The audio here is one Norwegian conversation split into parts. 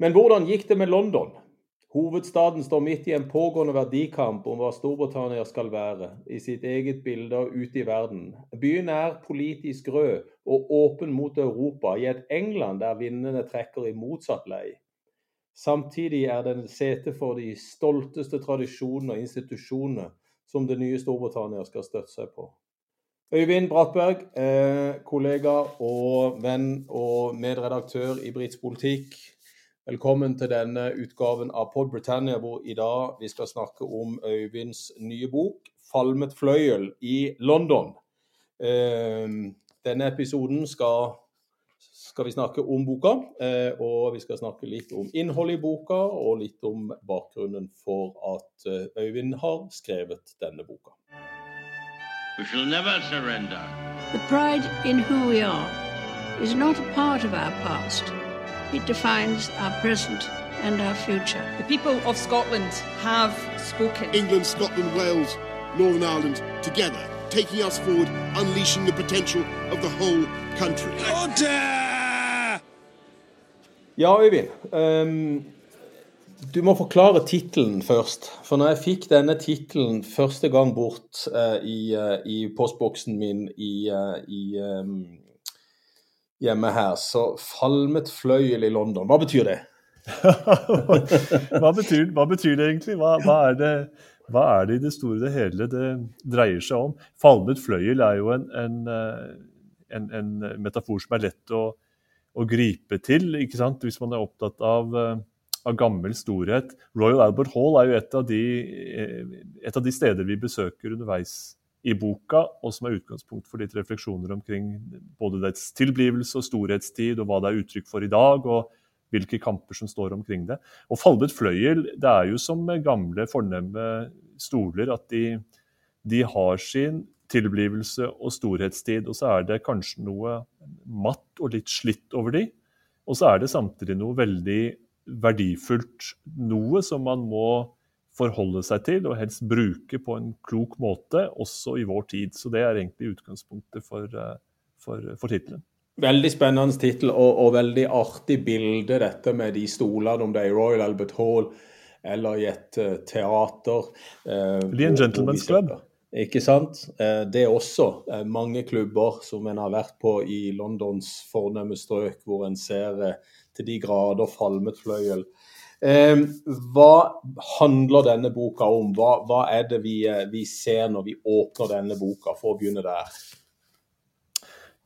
Men hvordan gikk det med London? Hovedstaden står midt i en pågående verdikamp om hva Storbritannia skal være, i sitt eget bilde og ute i verden. Byen er politisk rød og åpen mot Europa, i et England der vindene trekker i motsatt lei. Samtidig er den sete for de stolteste tradisjonene og institusjonene som det nye Storbritannia skal støtte seg på. Øyvind Brattberg, eh, kollega og venn og medredaktør i Brits politikk. Velkommen til denne utgaven av Pod Britannia, hvor i dag vi skal snakke om Øyvinds nye bok 'Falmet fløyel' i London. Ehm, denne episoden skal, skal vi snakke om boka, eh, og vi skal snakke litt om innholdet i boka, og litt om bakgrunnen for at eh, Øyvind har skrevet denne boka. We shall never surrender. The pride in who we are is not a part of our past. It defines our present and our future. The people of Scotland have spoken. England, Scotland, Wales, Northern Ireland together, taking us forward, unleashing the potential of the whole country. Ja, Øyvind. Um, du må forklare tittelen først. For når jeg fikk denne tittelen første gang bort uh, i, uh, i, postboksen min i, uh, i um, hjemme her, så falmet fløyel i London. Hva betyr det? hva, betyr, hva, betyr, det egentlig? Hva, hva, er det, hva, er det, i det store og hele det dreier seg om? Falmet fløyel er jo en, en, eh, en, en metafor som er lett å, å, gripe til, ikke sant? hvis man er opptatt av, eh, av gammel storhet. Royal Albert Hall er jo et av, de, eh, et av de steder vi besøker underveis i boka, og som er utgangspunkt for litt refleksjoner omkring både dets tilblivelse og storhetstid, og hva det er uttrykk for i dag, og hvilke kamper som står omkring det. Og Falmet fløyel det er jo som gamle, fornemme stoler, at de, de har sin tilblivelse og storhetstid, og så er det kanskje noe matt og litt slitt over de, og så er det samtidig noe veldig verdifullt, noe som man må forholde seg til og helst bruke på en klok måte, også i vår tid. Så det er egentlig utgangspunktet for, eh, for, for tittelen. Veldig spennende tittel og, og, veldig artig bilde, dette med de stolene, om det er i Royal Albert Hall eller i et uh, teater. Uh, Eller Gentlemen's club. Ikke sant? Uh, det er også uh, mange klubber som en har vært på i Londons fornemme strøk, hvor en ser til de grader falmet fløyel. Ehm, hva handler denne boka om? Hva, hva er det vi, eh, vi, ser når vi åpner denne boka, for å begynne der?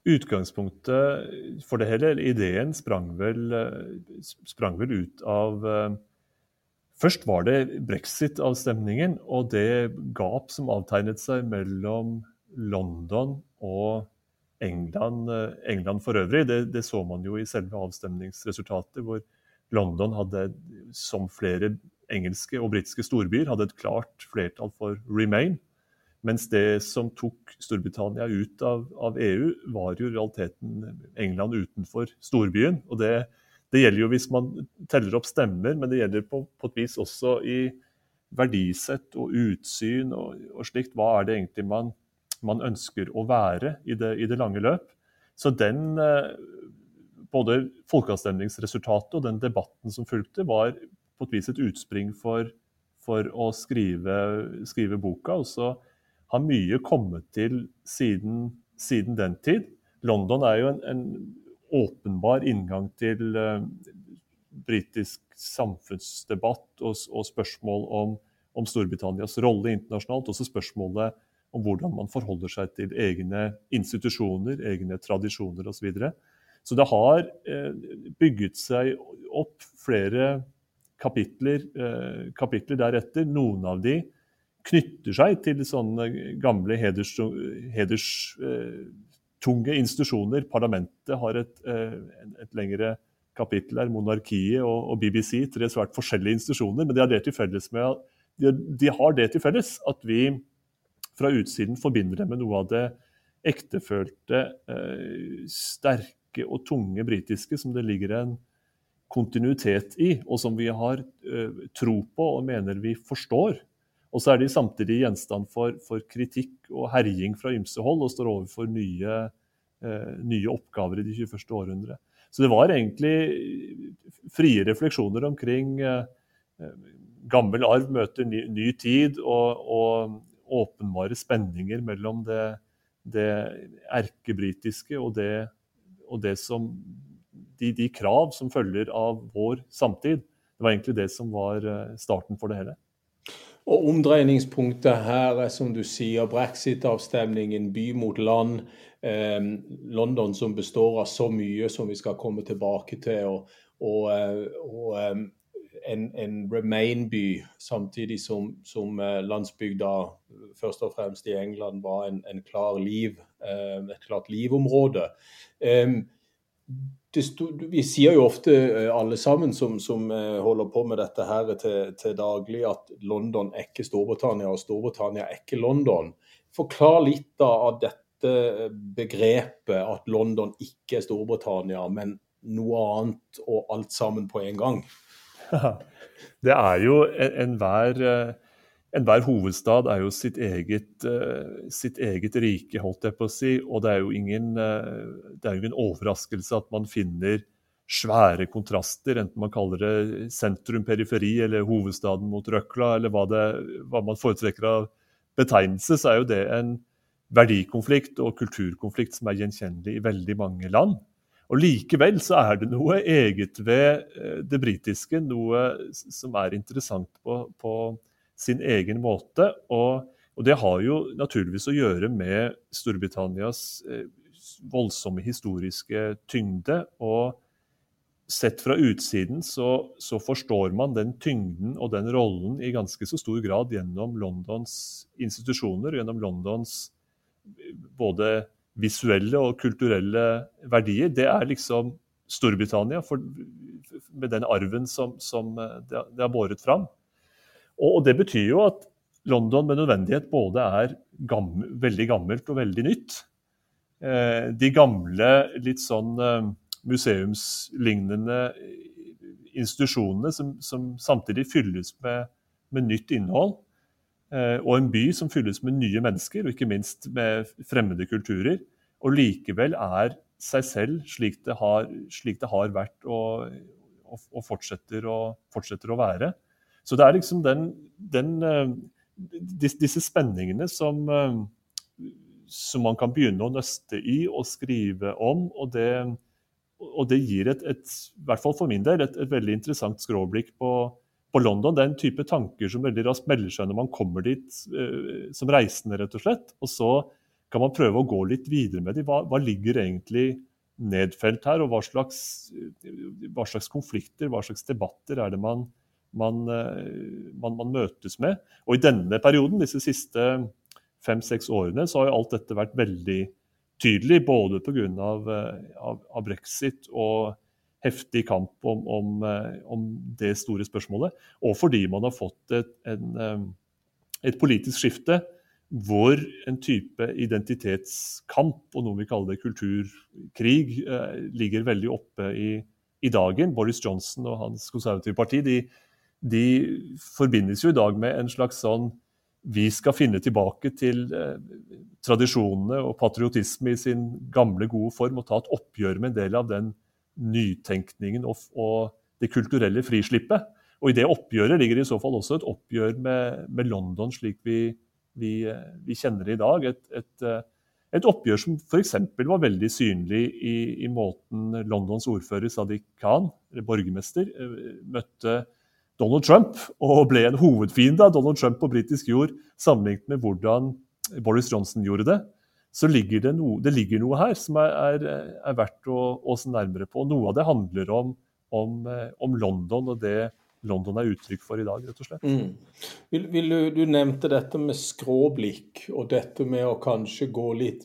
Utgangspunktet for det hele, ideen, sprang vel, eh, sprang vel ut av eh, Først var det brexit-avstemningen og det gap som avtegnet seg mellom London og England, England for øvrig. Det, det, så man jo i selve avstemningsresultatet, hvor London hadde, som flere engelske og britiske storbyer, hadde et klart flertall for remain. Mens det som tok Storbritannia ut av, av EU, var jo realiteten England utenfor storbyen. Og det, det, gjelder jo hvis man teller opp stemmer, men det gjelder på, på et vis også i verdisett og utsyn og, og, slikt. Hva er det egentlig man, man ønsker å være i det, i det lange løp? Så den, eh, både folkeavstemningsresultatet og den debatten som fulgte, var på et vis et utspring for, for å skrive, skrive, boka. Og så har mye kommet til siden, siden, den tid. London er jo en, en åpenbar inngang til uh, britisk samfunnsdebatt og, og spørsmål om, om, Storbritannias rolle internasjonalt. Også spørsmålet om hvordan man forholder seg til egne institusjoner, egne tradisjoner osv. Og, så så det har eh, bygget seg opp flere kapitler, eh, kapitler deretter. Noen av de knytter seg til sånne gamle hederstunge heders, eh, institusjoner. Parlamentet har et, et lengre kapittel her, monarkiet og, og, BBC, tre svært forskjellige institusjoner. Men de har det til felles, med, de, de har det til felles at vi fra utsiden forbinder det med noe av det ektefølte, eh, sterke sterke og tunge britiske som det ligger en kontinuitet i, og som vi har uh, tro på og mener vi forstår. Og så er de samtidig gjenstand for, for kritikk og herjing fra ymse hold og står overfor nye, uh, nye, oppgaver i det 21. århundret. Så det var egentlig frie refleksjoner omkring gammel arv møter ny, ny tid, og, og, åpenbare spenninger mellom det, det erkebritiske og, det, og som de, de, krav som følger av vår samtid. Det var egentlig det som var starten for det hele. Og Omdreiningspunktet her er som du sier, brexit-avstemningen, by mot land. Eh, London som består av så mye som vi skal komme tilbake til. Og, og, eh, og eh, en, en remain-by, samtidig som, som, eh, landsbygda først og fremst i England var en, en klar liv, et klart livområde det, vi sier jo ofte eh, alle sammen som, som eh, holder på med dette her til, til, daglig, at London er ikke Storbritannia og Storbritannia er ikke London. Forklar litt da av dette begrepet at London ikke er Storbritannia, men noe annet og alt sammen på en gang. Det er jo enhver en enhver hovedstad er jo sitt eget, uh, sitt eget, rike, holdt jeg på å si. Og det er jo ingen, uh, det er ingen overraskelse at man finner svære kontraster, enten man kaller det sentrum-periferi eller hovedstaden mot røkla, eller hva, det, hva, man foretrekker av betegnelse, så er jo det en verdikonflikt og kulturkonflikt som er gjenkjennelig i veldig mange land. Og Likevel så er det noe eget ved eh, det britiske, noe som er interessant på, på sin egen måte. Og, og, det har jo naturligvis å gjøre med Storbritannias eh, voldsomme historiske tyngde. og Sett fra utsiden så, så, forstår man den tyngden og den rollen i ganske så stor grad gjennom Londons institusjoner, gjennom Londons eh, både visuelle og kulturelle verdier. Det er liksom Storbritannia for, med den arven som, som eh, det, har båret fram. Og, det betyr jo at London med nødvendighet både er gammel, veldig gammelt og veldig nytt. Eh, de gamle, litt sånn eh, museumslignende institusjonene som, som samtidig fylles med, med nytt innhold. Eh, og en by som fylles med nye mennesker, og ikke minst med fremmede kulturer. Og likevel er seg selv slik det har, slik det har vært og, og, og fortsetter, å, fortsetter, å, være. Så det er liksom den, den disse, disse spenningene som, eh, som, man kan begynne å nøste i og skrive om. Og det, og det gir, et, et, i hvert fall for min del, et, et veldig interessant skråblikk på, på, London. Det er en type tanker som veldig raskt melder seg når man kommer dit eh, som reisende, rett og slett. Og så kan man prøve å gå litt videre med dem. Hva, hva ligger egentlig nedfelt her, og hva slags, hva slags konflikter, hva slags debatter er det man man, eh, man, man, møtes med. Og i denne perioden, disse siste fem-seks årene, så har jo alt dette vært veldig tydelig. Både pga. Av, eh, av, av brexit og heftig kamp om, om, eh, om, det store spørsmålet, og fordi man har fått et, en, et politisk skifte hvor en type identitetskamp og noe vi kaller det kulturkrig ligger veldig oppe i, i dagen. Boris Johnson og hans konservative parti de de forbindes jo i dag med en slags sånn vi skal finne tilbake til eh, tradisjonene og patriotisme i sin gamle, gode form og ta et oppgjør med en del av den nytenkningen og, og det kulturelle frislippet. Og I det oppgjøret ligger det i så fall også et oppgjør med, med London slik vi, vi, eh, vi, kjenner det i dag. Et, et, eh, et oppgjør som f.eks. var veldig synlig i, i, måten Londons ordfører Sadiq Khan, borgermester, eh, møtte Donald Trump og ble en hovedfiende av Donald Trump på britisk jord sammenlignet med hvordan Boris Johnson gjorde det, så ligger det, no, det ligger noe her som er, er, er verdt å, å, se nærmere på. Noe av det handler om, om, om, London og det London er uttrykk for i dag, rett og slett. Mm. Vil, vil du, du, nevnte dette med skråblikk, og dette med å kanskje gå litt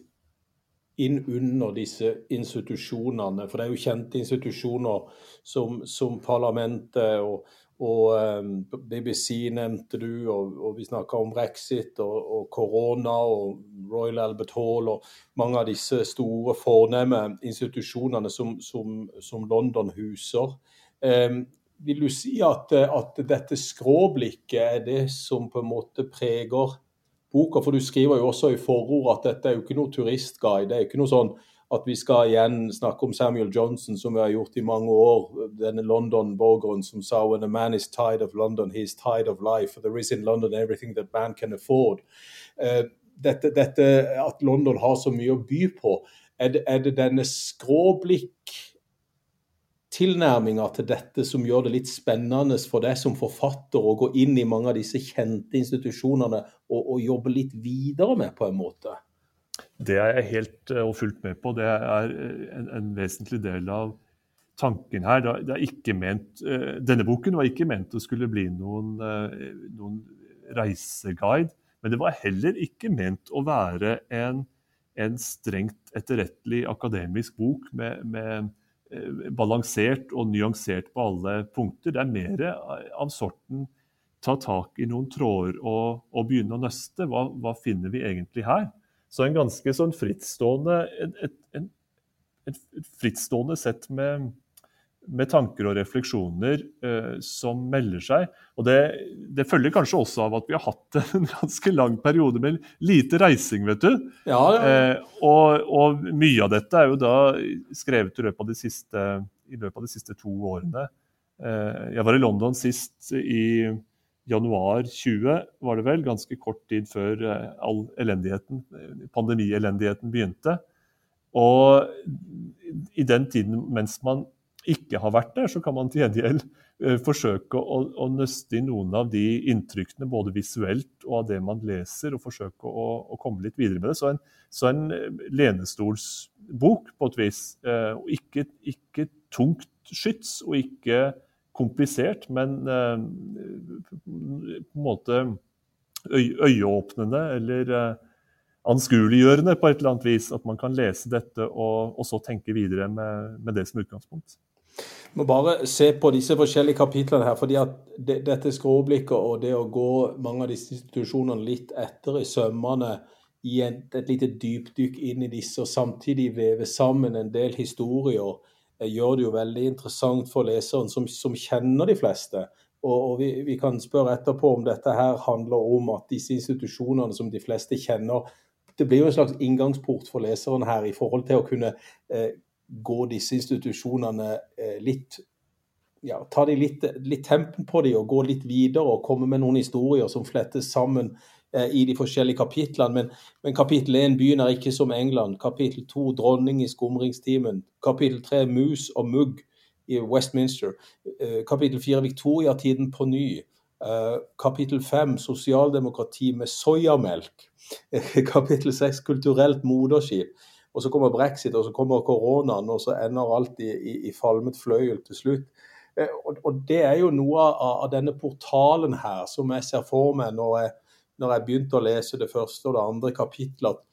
inn under disse institusjonene. For det er jo kjente institusjoner som, som parlamentet og, og um, BBC nevnte du, og, og vi snakka om brexit og, og, korona og Royal Albert Hall og mange av disse store, fornemme institusjonene som, som, som London huser. Eh, vil du si at, at, dette skråblikket er det som på en måte preger boka? For du skriver jo også i forord at dette er jo ikke noe turistguide. Det er jo ikke noe sånn at vi skal igjen snakke om Samuel Johnson, som vi har gjort i mange år. Denne London-borgeren som sa when a man is tired of London, he is tired of life. There is in London everything that man can afford. Uh, dette, dette, at London har så mye å by på. Er det, er det denne skråblikk tilnærminga til dette som gjør det litt spennende for deg som forfatter å gå inn i mange av disse kjente institusjonene og, og jobbe litt videre med, på en måte? Det er jeg helt eh, og fullt med på. Det er eh, en, en vesentlig del av tanken her. Det er ikke ment, eh, denne boken var ikke ment å skulle bli noen, noen reiseguide. Men det var heller ikke ment å være en, en strengt etterrettelig akademisk bok med, med balansert og nyansert på alle punkter. Det er mer av sorten ta tak i noen tråder og, og begynne å nøste. Hva, hva, finner vi egentlig her? Så en ganske sånn frittstående, et, et, et, et frittstående sett med, med tanker og refleksjoner eh, som melder seg. Og det, det, følger kanskje også av at vi har hatt en ganske lang periode med lite reising, vet du. Ja, ja. Eh, og, og, mye av dette er jo da skrevet i løpet av de siste, av de siste to årene. Eh, jeg var i London sist i januar 20, var det vel, ganske kort tid før eh, all elendigheten, pandemielendigheten begynte. Og i den tiden mens man ikke har vært der, så kan man til gjengjeld uh, forsøke å, å, nøste i noen av de inntrykkene, både visuelt og av det man leser, og forsøke å, å komme litt videre med det. Så en, så en eh, lenestolsbok, på et vis. og ikke, ikke, tungt skyts, og ikke komplisert, men uh, på en måte øyeåpnende eller anskueliggjørende på et eller annet vis. At man kan lese dette og, og så tenke videre med, med det som utgangspunkt Vi må bare se på disse forskjellige kapitlene her. fordi at det, Dette skråblikket og det å gå mange av disse institusjonene litt etter i sømmene i et, lite dypdykk inn i disse, og samtidig veve sammen en del historier, eh, gjør det jo veldig interessant for leseren, som, som kjenner de fleste. Og, og vi, vi, kan spørre etterpå om dette her handler om at disse institusjonene som de fleste kjenner, det blir jo en slags inngangsport for leseren her i forhold til å kunne eh, gå disse institusjonene eh, litt ja, Ta de litt, litt tempen på dem og gå litt videre og komme med noen historier som flettes sammen i de forskjellige kapitlene. Men, men kapittel 1 begynner ikke som England. Kapittel 2 dronning i skumringstimen. Kapittel 3 mus og mugg i Westminster. Eh, kapittel 4 Victoria-tiden på ny. Kapittel 5 sosialdemokrati med soyamelk. Kapittel 6 kulturelt moderskip. Og så kommer brexit, og så kommer koronaen, og så ender alt i, i, i falmet fløyel til slutt. Eh, og, og, Det er jo noe av, av, denne portalen her som jeg ser for meg når jeg, når jeg begynte å lese det første og det andre kapitlet. at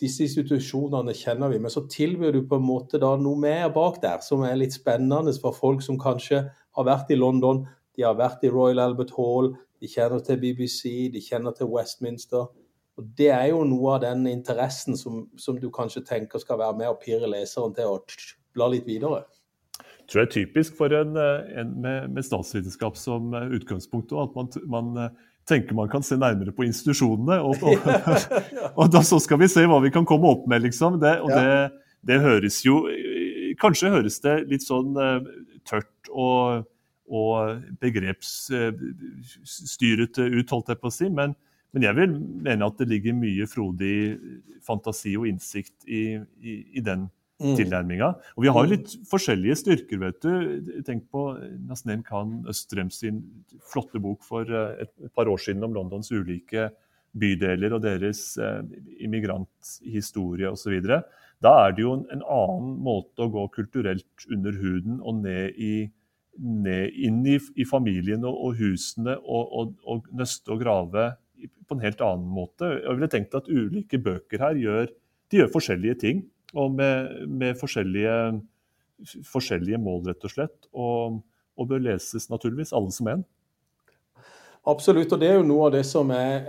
disse institusjonene kjenner vi, men så tilbyr du på en måte da noe mer bak der som er litt spennende for folk som kanskje har vært i London, de har vært i Royal Albert Hall, de kjenner til BBC, de kjenner til Westminster. Og Det er jo noe av den interessen som, som du kanskje tenker skal være med og pirre leseren til å bla litt videre. Jeg tror det er typisk for en, en med, med, statsvitenskap som utgangspunkt at man, man, tenker man kan se nærmere på institusjonene. Og, og, og, da så skal vi se hva vi kan komme opp med, liksom. Det, og det, det høres jo Kanskje høres det litt sånn eh, tørt og, og begrepsstyrete ut, holdt jeg på å si. men men jeg vil mene at det ligger mye frodig fantasi og innsikt i, i, i den mm. tilnærminga. Og vi har jo litt forskjellige styrker, vet du. Tenk på Nasnem Khan Østrem sin flotte bok for eh, et, par år siden om Londons ulike bydeler og deres eh, immigranthistorie osv. Da er det jo en, en, annen måte å gå kulturelt under huden og ned i ned inn i, i familien og, og husene og, og, og nøste og grave på en helt annen måte. Jeg ville tenkt at ulike bøker her gjør, gjør forskjellige ting. Og med, med forskjellige, forskjellige, mål, rett og slett. Og, og, bør leses naturligvis alle som en. Absolutt, og det er jo noe av det som er,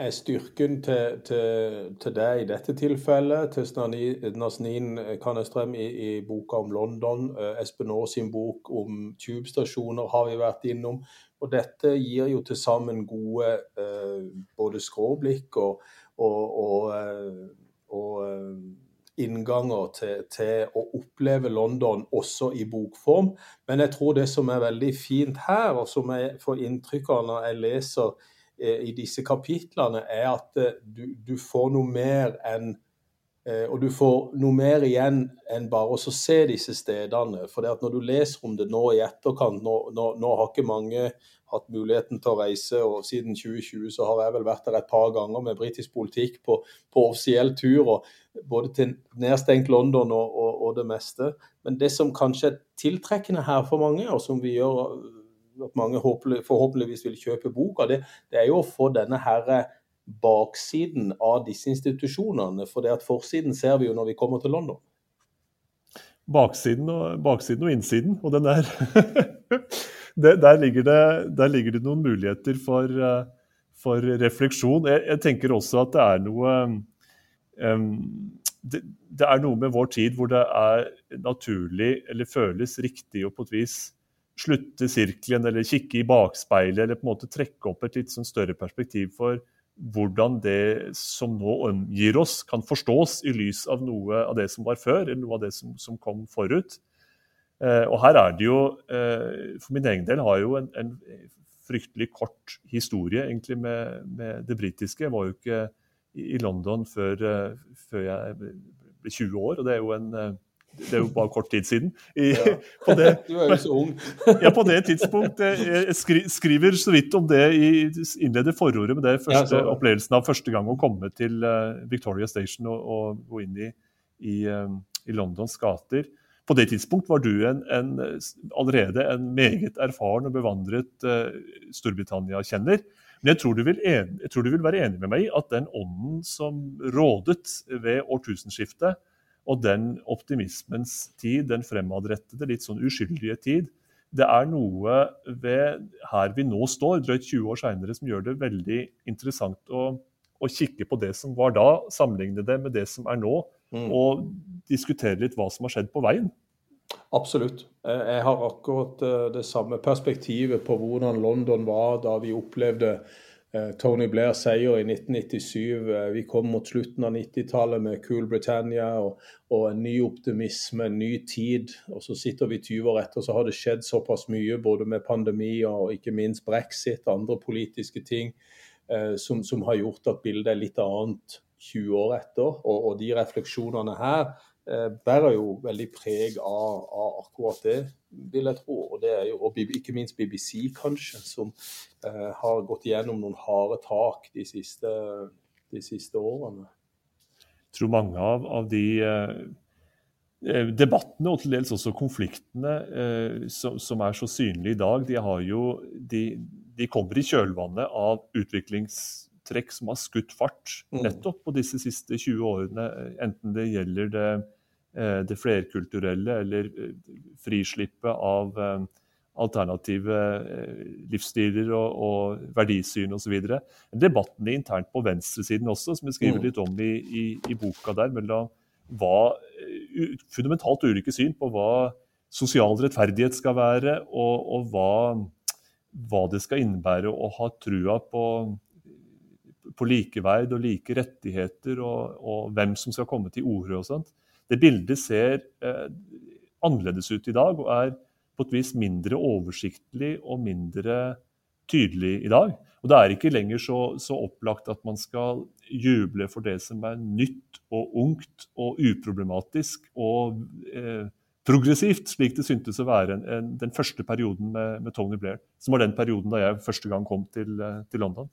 er, styrken til, til, til, deg i dette tilfellet. Til Nazneen Kannestrøm i, i, boka om London. Eh, Espen Aas sin bok om tubestasjoner har vi vært innom. Og dette gir jo til sammen gode eh, både skråblikk og, og, og, eh, og eh, innganger til, til, å oppleve London også i bokform. Men jeg tror det som er veldig fint her, og som jeg får inntrykk av når jeg leser eh, i disse kapitlene, er at eh, du, du, får noe mer enn og du får noe mer igjen enn bare å se disse stedene. For når du leser om det nå i etterkant, nå, nå, nå har ikke mange hatt muligheten til å reise. og Siden 2020 så har jeg vel vært der et par ganger med britisk politikk på, på offisiell tur. og Både til nedstengt London og, og, og, det meste. Men det som kanskje er tiltrekkende her for mange, og som vi gjør at mange forhåpentligvis vil kjøpe boka, det, det er jo å få denne her baksiden av disse institusjonene. For det at forsiden ser vi jo når vi kommer til London. Baksiden og, baksiden og innsiden, og den der der, ligger det, der, ligger det, noen muligheter for, eh, for refleksjon. Jeg, jeg, tenker også at det er noe um, det, det, er noe med vår tid hvor det er naturlig, eller føles riktig å på et vis slutte sirkelen, eller kikke i bakspeilet, eller på en måte trekke opp et litt sånn større perspektiv for hvordan det som nå omgir oss, kan forstås i lys av noe av det som var før, eller noe av det som, som kom forut. Eh, og her er det jo, eh, for min egen del, har jeg jo en, en fryktelig kort historie egentlig med, med, det britiske. Jeg var jo ikke i London før, eh, før jeg ble 20 år, og det er jo en det er jo bare kort tid siden. I, ja. det, du er jo så ung. ja, på det tidspunkt. Jeg skri, skriver så vidt om det i innleder forordet med det første ja, opplevelsen av første gang å komme til Victoria Station og, og gå inn i, i, i Londons gater. På det tidspunkt var du en, en, allerede en meget erfaren og bevandret uh, Storbritannia-kjenner. Men jeg tror, en, jeg tror, du vil være enig med meg i at den ånden som rådet ved årtusenskiftet, og den optimismens tid, den fremadrettede, litt sånn uskyldige tid, det er noe ved her vi nå står, drøyt 20 år seinere, som gjør det veldig interessant å, å, kikke på det som var da, sammenligne det med det som er nå, mm. og diskutere litt hva som har skjedd på veien. Absolutt. Jeg har akkurat eh, det samme perspektivet på hvordan London var da vi opplevde Tony Blair seier i 1997. Eh, vi kom mot slutten av 90-tallet med Cool Britannia og, og, en ny optimisme, en ny tid. Og så sitter vi 20 år etter, så har det skjedd såpass mye, både med pandemi og ikke minst brexit, og andre politiske ting, som, som har gjort at bildet er litt annet 20 år etter. Og, og de refleksjonene her eh, bærer jo veldig preg av, av, akkurat det, vil jeg tro. Og det er jo, og ikke minst BBC, kanskje, som eh, har gått gjennom noen harde tak de siste, de siste årene. Jeg tror mange av, av de eh, eh debattene og til dels også konfliktene eh, som, som, er så synlige i dag, de, jo, de, de kommer i kjølvannet av utviklings trekk som har skutt fart mm. nettopp på disse siste 20 årene. Enten det gjelder det, eh, det flerkulturelle eller eh, frislippet av eh, alternative livsstiler og, og verdisyn osv. Debattene internt på venstresiden også, som vi skriver mm. litt om i, i, i boka der, mellom hva, fundamentalt ulike syn på hva sosial rettferdighet skal være, og, og hva, hva, det skal innebære å ha trua på på likeverd og like rettigheter og, og, hvem som skal komme til orde og sånt. Det bildet ser eh, annerledes ut i dag og er på et vis mindre oversiktlig og mindre tydelig i dag. Og Det er ikke lenger så, så, opplagt at man skal juble for det som er nytt og ungt og uproblematisk og eh, progressivt, slik det syntes å være en, en, den første perioden med, med, Tony Blair. Som var den perioden da jeg første gang kom til, eh, til London.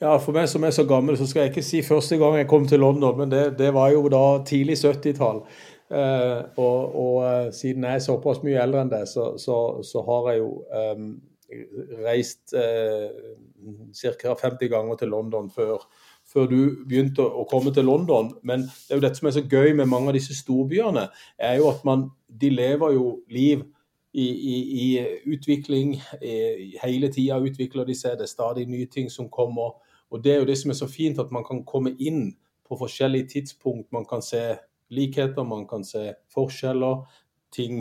Ja, For meg som er så gammel, så skal jeg ikke si første gang jeg kom til London, men det, det var jo da tidlig 70-tall. Eh, og, og, eh, siden jeg er såpass mye eldre enn det, så, så, så har jeg jo um, reist eh, ca. 50 ganger til London før, før du begynte å komme til London. Men det er jo dette som er så gøy med mange av disse storbyene, er jo at man, de lever jo liv i, i, i utvikling. Hele tida utvikler de seg, det er stadig nye ting som kommer. Og Det er jo det som er så fint, at man kan komme inn på forskjellige tidspunkt. Man kan se likheter, man kan se forskjeller. Ting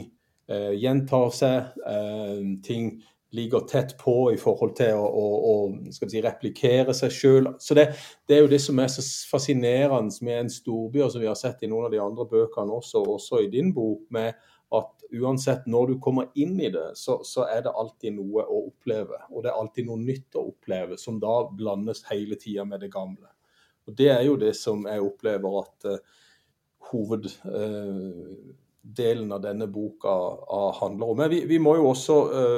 eh, gjentar seg, eh, ting ligger tett på i forhold til å, å, å si, replikere seg sjøl. Det, det, er jo det som er så fascinerende med en storby, og som vi har sett i noen av de andre bøkene også, også i din bok, med at uansett når du kommer inn i det, så, så, er det alltid noe å oppleve. Og det er alltid noe nytt å oppleve, som da blandes hele tida med det gamle. Og Det er jo det som jeg opplever at uh, hoveddelen uh, av denne boka uh, handler om. Men vi, vi må jo også,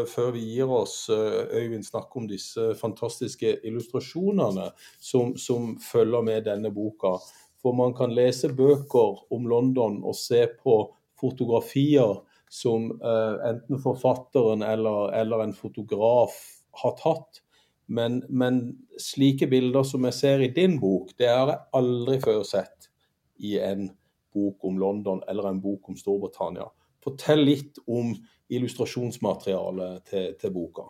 før vi gir oss, Øyvind, snakke om disse fantastiske illustrasjonene som, som følger med denne boka. For man kan lese bøker om London og se på fotografier som uh, enten forfatteren eller, eller, en fotograf har tatt. Men, men, slike bilder som jeg ser i din bok, det har jeg aldri før sett i en bok om London eller en bok om Storbritannia. Fortell litt om illustrasjonsmaterialet til, til boka.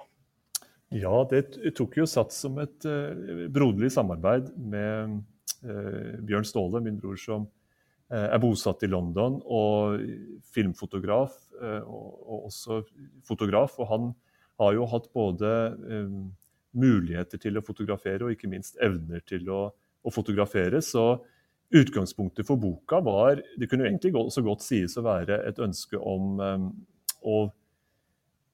Ja, det tok jo sats som et uh, broderlig samarbeid med uh, Bjørn Ståle, min bror som Eh, er bosatt i London og filmfotograf eh, og også fotograf. Og han har jo hatt både eh, muligheter til å fotografere og ikke minst evner til å, å fotografere. Så utgangspunktet for boka var Det kunne egentlig så godt sies å være et ønske om å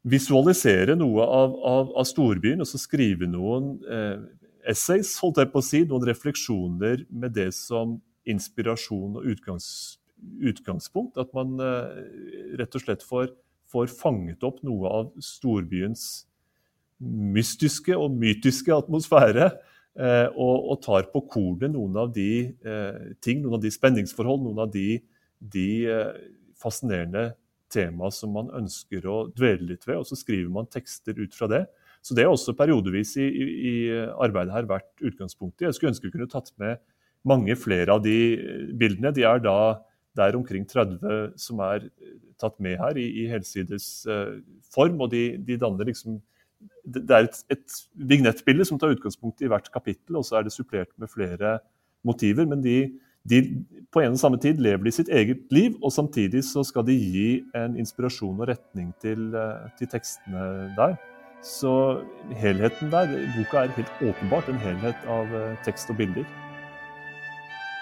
visualisere noe av, av, av storbyen og så skrive noen eh, essays, holdt jeg på å si, noen refleksjoner med det som inspirasjon og utgangs, utgangspunkt. At man eh, rett og slett får, får, fanget opp noe av storbyens mystiske og mytiske atmosfære. Eh, og, og, tar på kornet noen av de eh, ting, noen av de spenningsforhold, noen av de, de fascinerende tema som man ønsker å dvele litt ved. Og så skriver man tekster ut fra det. Så det er også periodevis i, i, i arbeidet her vært utgangspunktet. Jeg skulle ønske vi kunne tatt med mange flere av de bildene. De er da der omkring 30 som er tatt med her i, i helsides uh, form. Og de, de, danner liksom Det er et, et vignettbilde som tar utgangspunkt i hvert kapittel, og så er det supplert med flere motiver. Men de, de på en og samme tid lever de sitt eget liv, og samtidig så skal de gi en inspirasjon og retning til, til tekstene der. Så helheten der, boka er helt åpenbart en helhet av tekst og bilder.